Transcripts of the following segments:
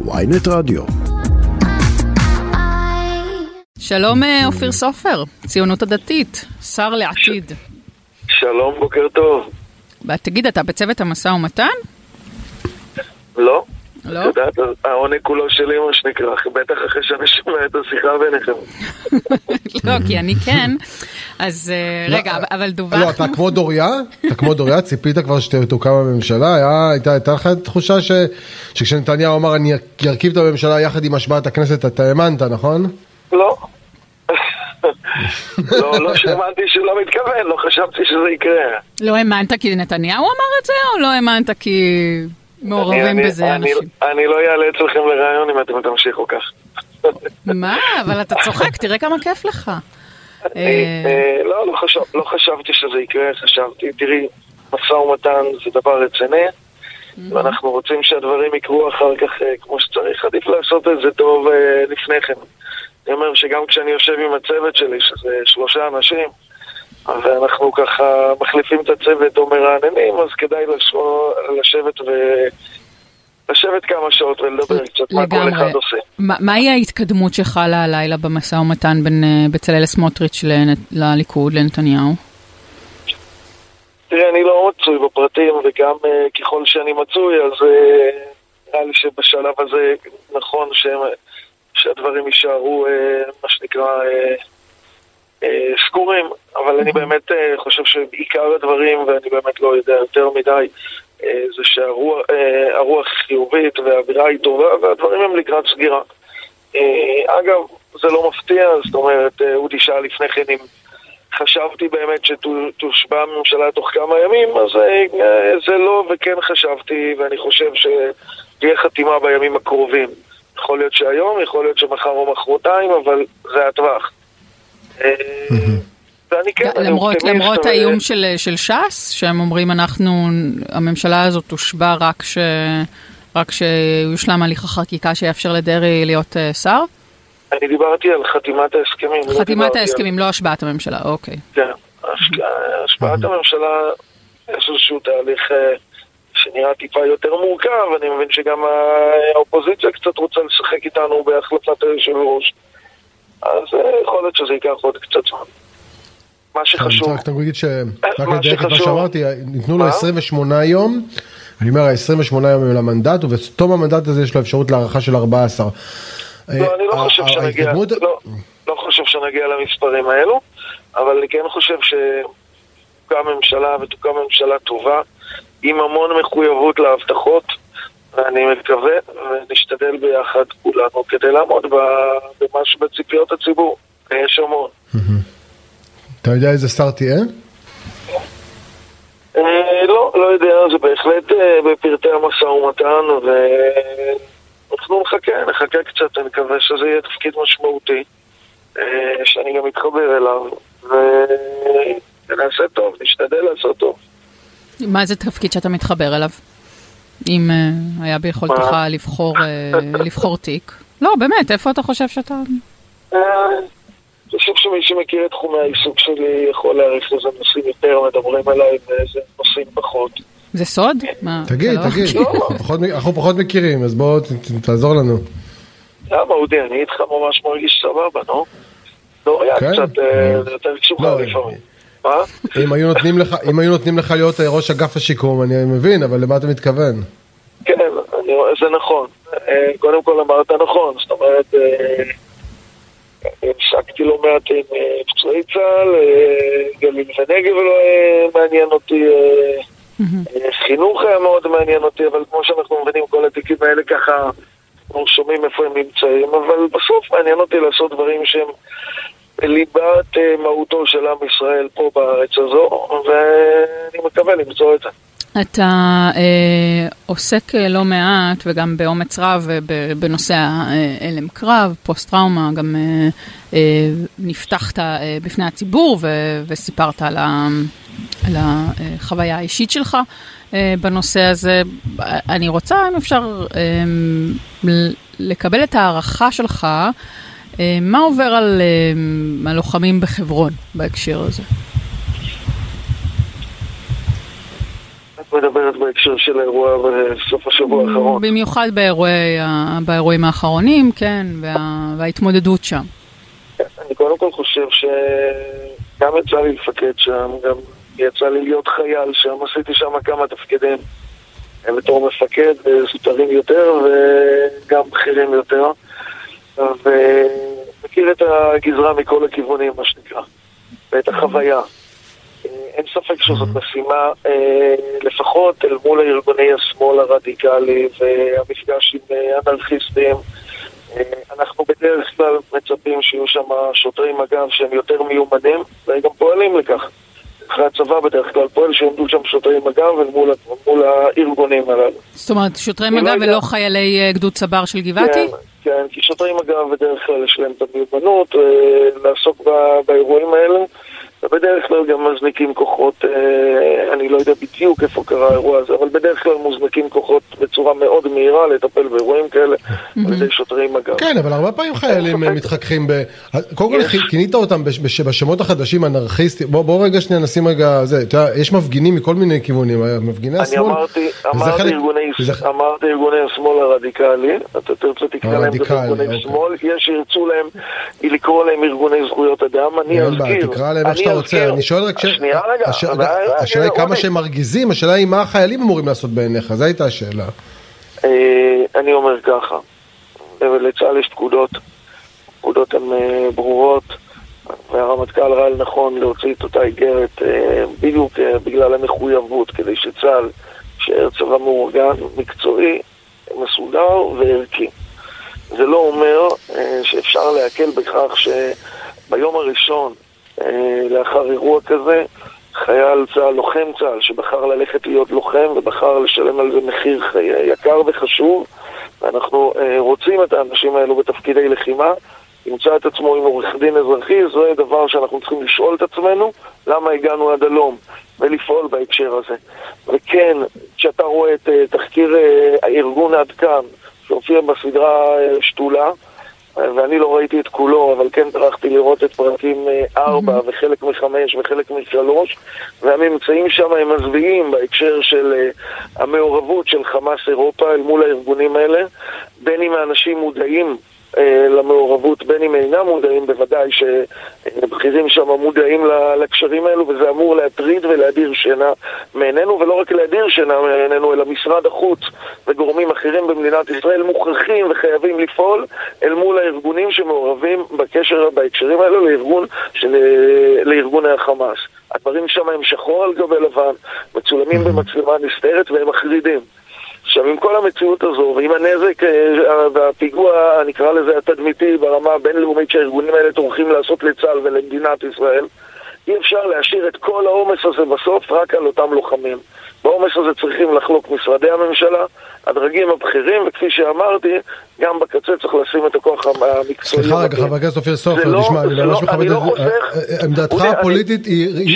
ויינט רדיו. שלום אה, אופיר סופר, ציונות הדתית, שר לעתיד. שלום, בוקר טוב. תגיד, אתה בצוות המשא ומתן? לא. לא? את יודעת, העונג כולו שלי, מה שנקרא, בטח אחרי שאני שומע את השיחה ביניכם. לא, כי אני כן. אז אה, רגע, אבל- אבל לא, דווחנו... אתה כמו דוריה? אתה כמו דוריה? ציפית כבר שתוקם הממשלה? הייתה לך תחושה שכשנתניהו אמר אני ארכיב את הממשלה יחד עם השבעת הכנסת, אתה האמנת, נכון? לא. לא, לא שהאמנתי שלא מתכוון, לא חשבתי שזה יקרה. לא האמנת כי נתניהו אמר את זה, או לא האמנת כי מעורבים בזה אני- אנשים? אני לא אעלה אצלכם לראיון אם אתם תמשיכו כך. מה? אבל אתה צוחק, תראה כמה כיף לך. אני, אה, לא, לא לא חשבתי שזה יקרה, חשבתי, תראי, משא ומתן זה דבר רציני, ואנחנו רוצים שהדברים יקרו אחר כך אה, כמו שצריך, עדיף לעשות את זה טוב אה, לפני כן. אני אומר שגם כשאני יושב עם הצוות שלי, שזה שלושה אנשים, ואנחנו ככה מחליפים את הצוות או מרעננים, אז כדאי לשו- לשבת ו... לשבת כמה שעות ולדבר קצת מה כל. אחד עושה. מה- מהי ההתקדמות שחלה הלילה במשא ומתן בין אה, בצלאל סמוטריץ' לליכוד, לנתניהו? תראה, אני לא מצוי בפרטים, וגם uh, ככל שאני מצוי, אז אה, נראה לי שבשלב הזה נכון שהם, שהדברים יישארו, uh, מה שנקרא, uh, סגורים, אבל אני באמת uh, חושב שבעיקר הדברים, ואני באמת לא יודע יותר מדי, uh, זה שהרוח הרוח חיובית והאווירה היא טובה, והדברים הם לקראת סגירה. אגב, זה לא מפתיע, זאת אומרת, אודי שאל לפני כן אם... חשבתי באמת שתושבע הממשלה תוך כמה ימים, אז אה, זה לא, וכן חשבתי, ואני חושב שתהיה חתימה בימים הקרובים. יכול להיות שהיום, יכול להיות שמחר או מחרתיים, אבל זה הטווח. אה, כן, למרות, למרות האיום של, של ש"ס, שהם אומרים אנחנו, הממשלה הזאת תושבע רק, ש, רק שיושלם הליך החקיקה שיאפשר לדרעי להיות אה, שר? אני דיברתי על חתימת ההסכמים. לא חתימת על- ההסכמים, לא השבעת הממשלה, אוקיי. כן, השק- השפעת הממשלה, יש איזשהו תהליך אה, שנראה טיפה יותר מורכב, אני מבין שגם האופוזיציה קצת רוצה לשחק איתנו בהחלפת היושב ראש. אז אה, יכול להיות שזה ייקח עוד קצת זמן. מה שחשוב, רוצה רק להגיד ש... רק לדייק את מה שאמרתי, ניתנו לו מה? 28 יום, אני אומר ה-28 יום הם למנדט, ובתום המנדט הזה יש לו אפשרות להארכה של 14. לא, אני לא אה, חושב שנגיע, לא, לא חושב שנגיע למספרים האלו, אבל אני כן חושב שתוקם ממשלה ותוקם ממשלה טובה, עם המון מחויבות להבטחות, ואני מקווה ונשתדל ביחד כולנו כדי לעמוד ב- במשהו בציפיות הציבור. יש המון. אתה יודע איזה שר תהיה? אה, לא, לא יודע, זה בהחלט אה, בפרטי המשא ומתן, ואנחנו נחכה, נחכה קצת, אני מקווה שזה יהיה תפקיד משמעותי, אה, שאני גם אתחבר אליו, ונעשה טוב, נשתדל לעשות טוב. מה זה תפקיד שאתה מתחבר אליו? אם אה, היה ביכולתך? לבחור, אה, לבחור תיק. לא, באמת, איפה אתה חושב שאתה... אה, אני חושב שמי שמכיר את תחומי העיסוק שלי יכול להעריך איזה נושאים יותר מדברים עליי ואיזה נושאים פחות. זה סוד? מה, תגיד, לא- תגיד, לא. אנחנו פחות מכירים, אז בוא ת- ת- תעזור לנו. למה, אודי, אני איתך ממש מרגיש סבבה, נו? דוריה כן? קצת זה יותר קשוחה לא, לפעמים. מה? אם היו נותנים לך, אם היו נותנים לך להיות אה, ראש אגף השיקום, אני מבין, אבל למה אתה מתכוון? כן, אני, רואה- זה נכון. אה, קודם כל אמרת נכון, זאת אומרת, אה, הפסקתי לא מעט עם פצועי צה"ל, גליל ונגב לא מעניין אותי, חינוך היה מאוד מעניין אותי, אבל כמו שאנחנו מבינים, כל התיקים האלה ככה, אנחנו שומעים איפה הם נמצאים, אבל בסוף מעניין אותי לעשות דברים שהם בליבת אה, מהותו של עם ישראל פה בארץ הזו, ואני מקווה למצוא את זה. אתה אה, עוסק אה, לא מעט וגם באומץ רב אה, בנושא ההלם קרב, פוסט טראומה, גם אה, אה, נפתחת אה, בפני הציבור ו- וסיפרת על, ה- על החוויה האישית שלך אה, בנושא הזה. אני רוצה, אם אפשר, אה, לקבל את ההערכה שלך, אה, מה עובר על אה, הלוחמים בחברון בהקשר הזה? מדברת בהקשר של האירוע בסוף השבוע האחרון. במיוחד באירועי, באירועים האחרונים, כן, וה, וההתמודדות שם. אני קודם כל חושב שגם יצא לי לפקד שם, גם יצא לי להיות חייל שם, עשיתי שם כמה תפקידים בתור מפקד, זוטרים יותר וגם בכירים יותר, ומכיר את הגזרה מכל הכיוונים, מה שנקרא, ואת החוויה. אין ספק שזאת משימה, אה, לפחות אל מול ארגוני השמאל הרדיקלי והמפגש עם אה, אנרכיסטים. אה, אנחנו בדרך כלל מצפים שיהיו שם שוטרי מג"ב שהם יותר מיומנים, וגם פועלים לכך. אחרי הצבא בדרך כלל פועל שעומדו שם שוטרי מג"ב אל מול, מול הארגונים הללו. זאת אומרת, שוטרי מג"ב ולא חיילי גדוד צבר של גבעתי? כן, כן, כי שוטרי מג"ב בדרך כלל יש להם את המיומנות לעסוק באירועים האלה. ובדרך כלל גם מזניקים כוחות, אה, אני לא יודע בדיוק איפה קרה האירוע הזה, אבל בדרך כלל מוזנקים כוחות בצורה מאוד מהירה לטפל באירועים כאלה על ידי שוטרי מג"ב. כן, אבל הרבה פעמים חיילים מתחככים ב... קודם כל כינית אותם בשמות החדשים אנרכיסטים, בוא רגע שנייה נשים רגע, זה, אתה יודע, יש מפגינים מכל מיני כיוונים, מפגיני השמאל. אני אמרתי ארגוני השמאל הרדיקלי, אתה תרצה תקרא להם ארגוני אוקיי. שמאל, יש שירצו להם, לקרוא להם ארגוני זכויות אדם, אני אזכיר. תקרא להם איך שאתה רוצה, אני שואל רק, השאלה היא כמה שהם מרגיזים, השאלה היא מה החיילים אמורים לעשות בעיניך, זו הייתה השאלה. אה, אני אומר ככה, לצה"ל יש פקודות, פקודות הן אה, ברורות, והרמטכ"ל ראה לנכון להוציא את אותה איגרת אה, בדיוק בגלל המחויבות, כדי שצה"ל יישאר צבא מאורגן, מקצועי, מסודר וערכי. זה לא אומר שאפשר להקל בכך שביום הראשון לאחר אירוע כזה, חייל צה"ל, לוחם צה"ל, שבחר ללכת להיות לוחם ובחר לשלם על זה מחיר יקר וחשוב, ואנחנו אה, רוצים את האנשים האלו בתפקידי לחימה, ימצא את עצמו עם עורך דין אזרחי, זה דבר שאנחנו צריכים לשאול את עצמנו, למה הגענו עד הלום, ולפעול בהקשר הזה. וכן, כשאתה רואה את אה, תחקיר הארגון עד כאן, שהופיע בסדרה שתולה, ואני לא ראיתי את כולו, אבל כן טרחתי לראות את פרקים 4 אה, וחלק מ-5 וחלק מ-3, והממצאים שם הם מזוויעים בהקשר של אה, המעורבות של חמאס אירופה אל מול הארגונים האלה, בין אם האנשים מודעים למעורבות, בין אם אינם מודעים, בוודאי שבכירים שם מודעים לקשרים האלו, וזה אמור להטריד ולהדיר שינה מעינינו, ולא רק להדיר שינה מעינינו, אלא משרד החוץ וגורמים אחרים במדינת ישראל מוכרחים וחייבים לפעול אל מול הארגונים שמעורבים בקשר, בהקשרים האלו לארגון של, לארגוני החמאס. הדברים שם הם שחור על גבי לבן, מצולמים במצלמה נסתרת והם מחרידים. עכשיו, עם כל המציאות הזו, ועם הנזק אה, והפיגוע, נקרא לזה התדמיתי, ברמה הבינלאומית שהארגונים האלה טורחים לעשות לצה"ל ולמדינת ישראל, אי אפשר להשאיר את כל העומס הזה בסוף רק על אותם לוחמים. בעומס הזה צריכים לחלוק משרדי הממשלה, הדרגים הבכירים, וכפי שאמרתי, גם בקצה צריך לשים את הכוח המקצועי. סליחה רגע, חבר הכנסת אופיר סופר, לא- תשמע, אני ממש לא- מכבד לא את זה. עמדתך הפוליטית היא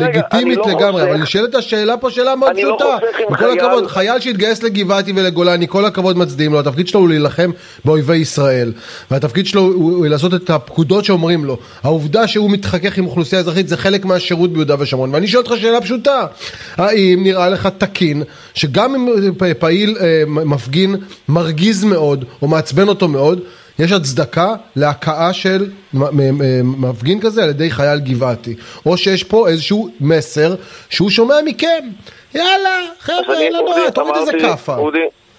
לגיטימית לגמרי, אבל נשאלת השאלה פה שאלה מאוד פשוטה. בכל הכבוד, חייל שהתגייס לגבעתי ולגולני, כל הכבוד מצדיעים לו, התפקיד שלו הוא להילחם באויבי ישראל, והתפקיד שלו הוא לעשות את הפקודות שאומרים לו. העובדה שהוא מתחכך עם אוכלוסייה אזרחית זה חלק מהשירות ביהודה ושומרון. ואני שואל אותך שאלה פשוטה, האם נראה לך תקין שגם אם פעיל מפגין מרגיז מאוד, או מעצבן אותו מאוד, יש הצדקה להכאה של מפגין כזה על ידי חייל גבעתי. או שיש פה איזשהו מסר שהוא שומע מכם. יאללה, חבר'ה, לא נורא, תוריד איזה כאפה.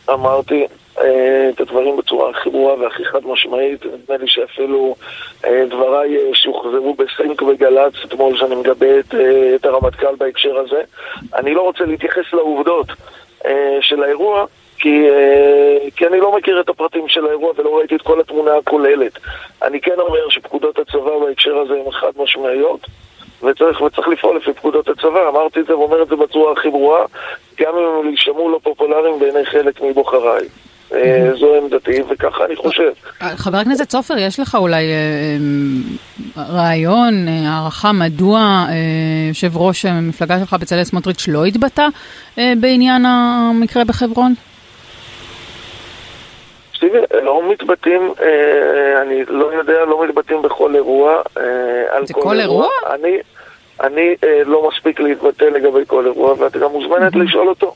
אמרתי אה, את הדברים בצורה הכי ברורה והכי חד משמעית. נדמה לי שאפילו אה, דבריי אה, שהוחזרו בסינק וגל"צ אתמול שאני מגבה את, את הרמטכ"ל בהקשר הזה. אני לא רוצה להתייחס לעובדות של האירוע, כי, אה, כי אני לא מכיר את הפרטים של האירוע ולא ראיתי את כל התמונה הכוללת. אני כן אומר שפקודות הצבא בהקשר הזה הן חד משמעיות, וצריך, וצריך לפעול לפי פקודות הצבא. אמרתי את זה ואומר את זה בצורה הכי ברורה, גם אם הם יישמעו לא פופולריים בעיני חלק מבוחריי. אה, זו עמדתי, וככה אני חושב. חבר הכנסת סופר, יש לך אולי אה, רעיון, הערכה, מדוע יושב ראש המפלגה שלך, בצלאל סמוטריץ', לא התבטא בעניין המקרה בחברון? לא מתבטאים, אה, אני לא יודע, לא מתבטאים בכל אירוע. אה, זה כל אירוע? אני, אני אה, לא מספיק להתבטא לגבי כל אירוע, ואת גם מוזמנת לשאול אותו.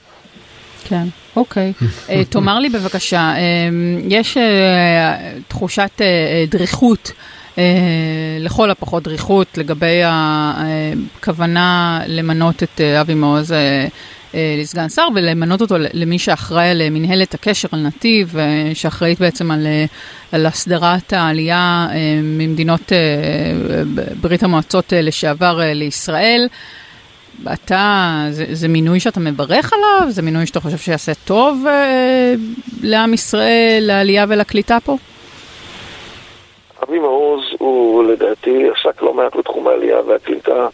כן, אוקיי. אה, תאמר לי בבקשה, אה, יש אה, תחושת דריכות, לכל הפחות דריכות, לגבי הכוונה למנות את אבי מעוז לסגן שר ולמנות אותו למי שאחראי על מנהלת הקשר על נתיב, שאחראית בעצם על, על הסדרת העלייה ממדינות ברית המועצות לשעבר לישראל. אתה, זה, זה מינוי שאתה מברך עליו? זה מינוי שאתה חושב שיעשה טוב אה, לעם ישראל, לעלייה ולקליטה פה? אבי מעוז הוא לדעתי עסק לא מעט בתחום העלייה והקליטה,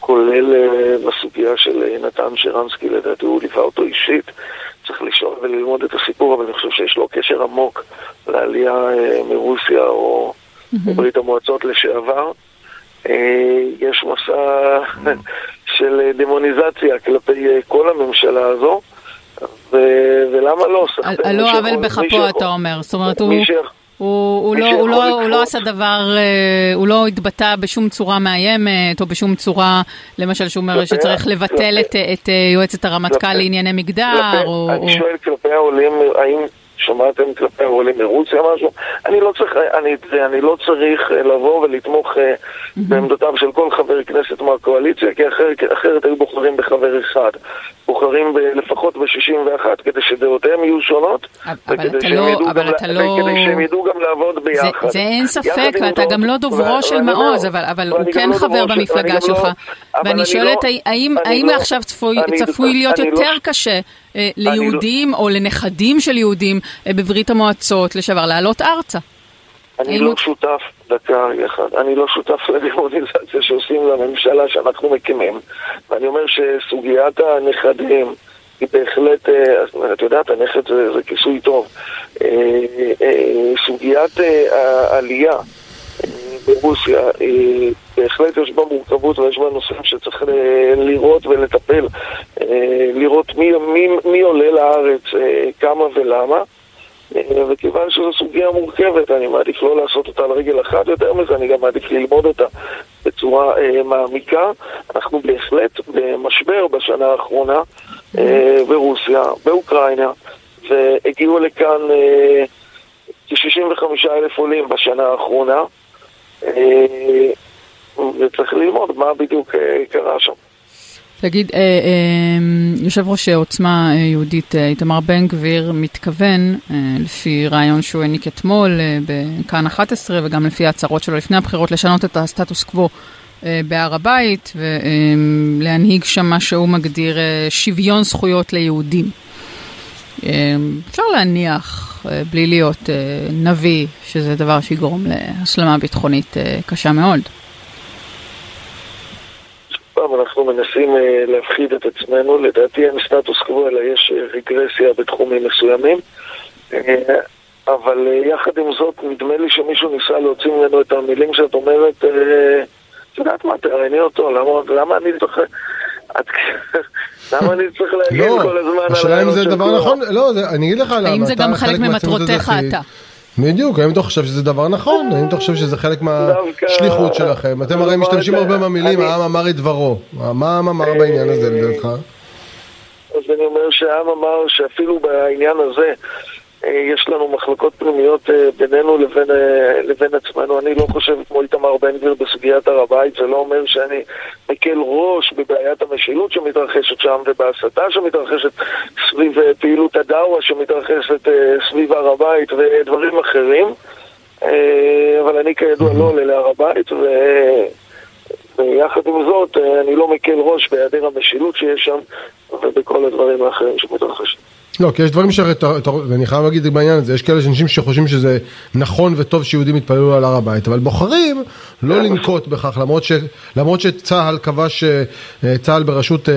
כולל אה, בסוגיה של אה, נתן שרנסקי, לדעתי הוא ליווה אותו אישית. צריך לשאול וללמוד את הסיפור, אבל אני חושב שיש לו קשר עמוק לעלייה אה, מרוסיה או מברית המועצות לשעבר. אה, יש מסע של דמוניזציה כלפי אה, כל הממשלה הזו, ולמה לא? על לא עוול בכפו אתה אומר, זאת אומרת הוא... הוא, הוא, לא, הוא, לא, הוא לא עשה דבר, אה, הוא לא התבטא בשום צורה מאיימת, או בשום צורה, למשל, שהוא אומר שצריך לבטל את, את יועצת הרמטכ"ל לענייני מגדר. או, אני שואל כלפי העולים, האם שמעתם כלפי העולים מרוסיה משהו? אני לא צריך, אני, אני לא צריך אה, לבוא ולתמוך mm-hmm. בעמדותיו של כל חבר כנסת מהקואליציה, כי אחר, אחרת היו בוחרים בחבר אחד. בוחרים ב, לפחות ב-61 כדי שדעותיהם יהיו שונות, אבל אתה לא, אבל אתה לא... וכדי שהם ידעו גם לעבוד ביחד. זה, זה אין ספק, ואתה גם לא דוברו של מעוז, אבל, אבל הוא כן לא חבר במפלגה לא- שלך. ואני שואלת, לא- האם עכשיו צפוי להיות יותר קשה אה, לא- ליהודים או לנכדים של יהודים אה, בברית המועצות לשעבר לעלות ארצה? אני לא שותף, דקה אחד, אני לא שותף לדמוניזציה שעושים לממשלה שאנחנו מקימים. ואני אומר שסוגיית הנכדים היא בהחלט, אה, את יודעת, הנכד זה, זה כיסוי טוב. סוגיית העלייה ברוסיה, בהחלט יש בה מורכבות ויש בה נושאים שצריך לראות ולטפל, לראות מי, מי, מי עולה לארץ, כמה ולמה. וכיוון שזו סוגיה מורכבת, אני מעדיף לא לעשות אותה על רגל אחת יותר מזה, אני גם מעדיף ללמוד אותה בצורה אה, מעמיקה. אנחנו בהחלט במשבר בשנה האחרונה אה, ברוסיה, באוקראינה, והגיעו לכאן אה, כ-65 אלף עולים בשנה האחרונה. אה, וצריך ללמוד מה בדיוק אה, קרה שם. תגיד, אה, יושב ראש עוצמה יהודית איתמר בן גביר מתכוון, לפי רעיון שהוא העניק אתמול בכאן 11 וגם לפי ההצהרות שלו לפני הבחירות, לשנות את הסטטוס קוו בהר הבית ולהנהיג שם מה שהוא מגדיר שוויון זכויות ליהודים. אפשר להניח אה, בלי להיות אה, נביא, שזה דבר שיגרום להסלמה ביטחונית אה, קשה מאוד. פעם אנחנו מנסים להפחיד את עצמנו, לדעתי אין סטטוס קוו אלא יש רגרסיה בתחומים מסוימים אבל יחד עם זאת נדמה לי שמישהו ניסה להוציא ממנו את המילים שאת אומרת את יודעת מה, תראייני אותו, למה, למה אני זוכר? למה אני צריך להגיד לא, כל הזמן על השאלה אם זה דבר נכון, לא, אני אגיד לך למה. האם זה גם חלק ממטרותיך אתה? בדיוק, האם אתה חושב שזה דבר נכון? האם אתה חושב שזה חלק מהשליחות שלכם? אתם הרי משתמשים הרבה במילים, העם אמר את דברו. מה העם אמר בעניין הזה לדעתך? אז אני אומר שהעם אמר שאפילו בעניין הזה אה, יש לנו מחלקות פנימיות אה, בינינו לבין, אה, לבין עצמנו. אני לא חושב כמו איתמר בן גביר בסוגיית הר הבית, זה לא אומר שאני מקל ראש בבעיית המשילות שמתרחשת שם ובהסתה שמתרחשת סביב פעילות הדאווה שמתרחשת סביב הר הבית ודברים אחרים. אבל אני כידוע לא עולה להר הבית, ו... ויחד עם זאת אני לא מקל ראש בהיעדר המשילות שיש שם ובכל הדברים האחרים שמתרחשים. לא, כי יש דברים שהרי, ואני חייב להגיד בעניין הזה, יש כאלה אנשים שחושבים שזה נכון וטוב שיהודים יתפללו על הר הבית, אבל בוחרים לא לנקוט בכך, למרות, ש, למרות שצה"ל כבש, אה, צה"ל בראשות אה,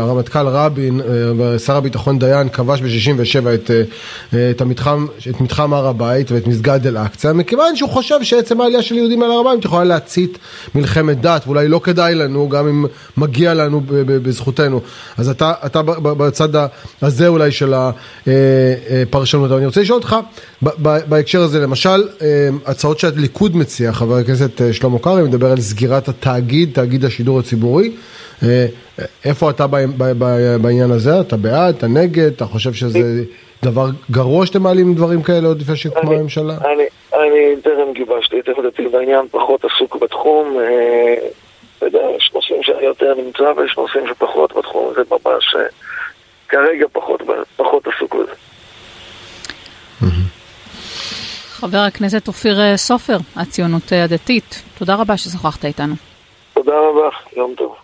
הרמטכ"ל רבין אה, ושר הביטחון דיין כבש ב-67 את, את, המתחם, את מתחם הר הבית ואת מסגד אל-אקצא, מכיוון שהוא חושב שעצם העלייה של יהודים על הר הבית יכולה להצית מלחמת דת, ואולי לא כדאי לנו, גם אם מגיע לנו בזכותנו. אז אתה, אתה בצד הזה אולי של ה... הפרשנות. אבל אני רוצה לשאול אותך, בהקשר הזה, למשל, הצעות שהליכוד מציע, חבר הכנסת שלמה קרעי מדבר על סגירת התאגיד, תאגיד השידור הציבורי. איפה אתה בעניין הזה? אתה בעד? אתה נגד? אתה חושב שזה דבר גרוע שאתם מעלים דברים כאלה עוד לפני שקמה הממשלה? אני טרם גיבשתי את עמדתי בעניין, פחות עסוק בתחום. אתה יודע, יש נושאים שאני יותר נמצא ויש נושאים שפחות בתחום, זה ממש כרגע פחות, פחות עסוק בזה. חבר הכנסת אופיר סופר, הציונות הדתית, תודה רבה ששוחחת איתנו. תודה רבה, יום טוב.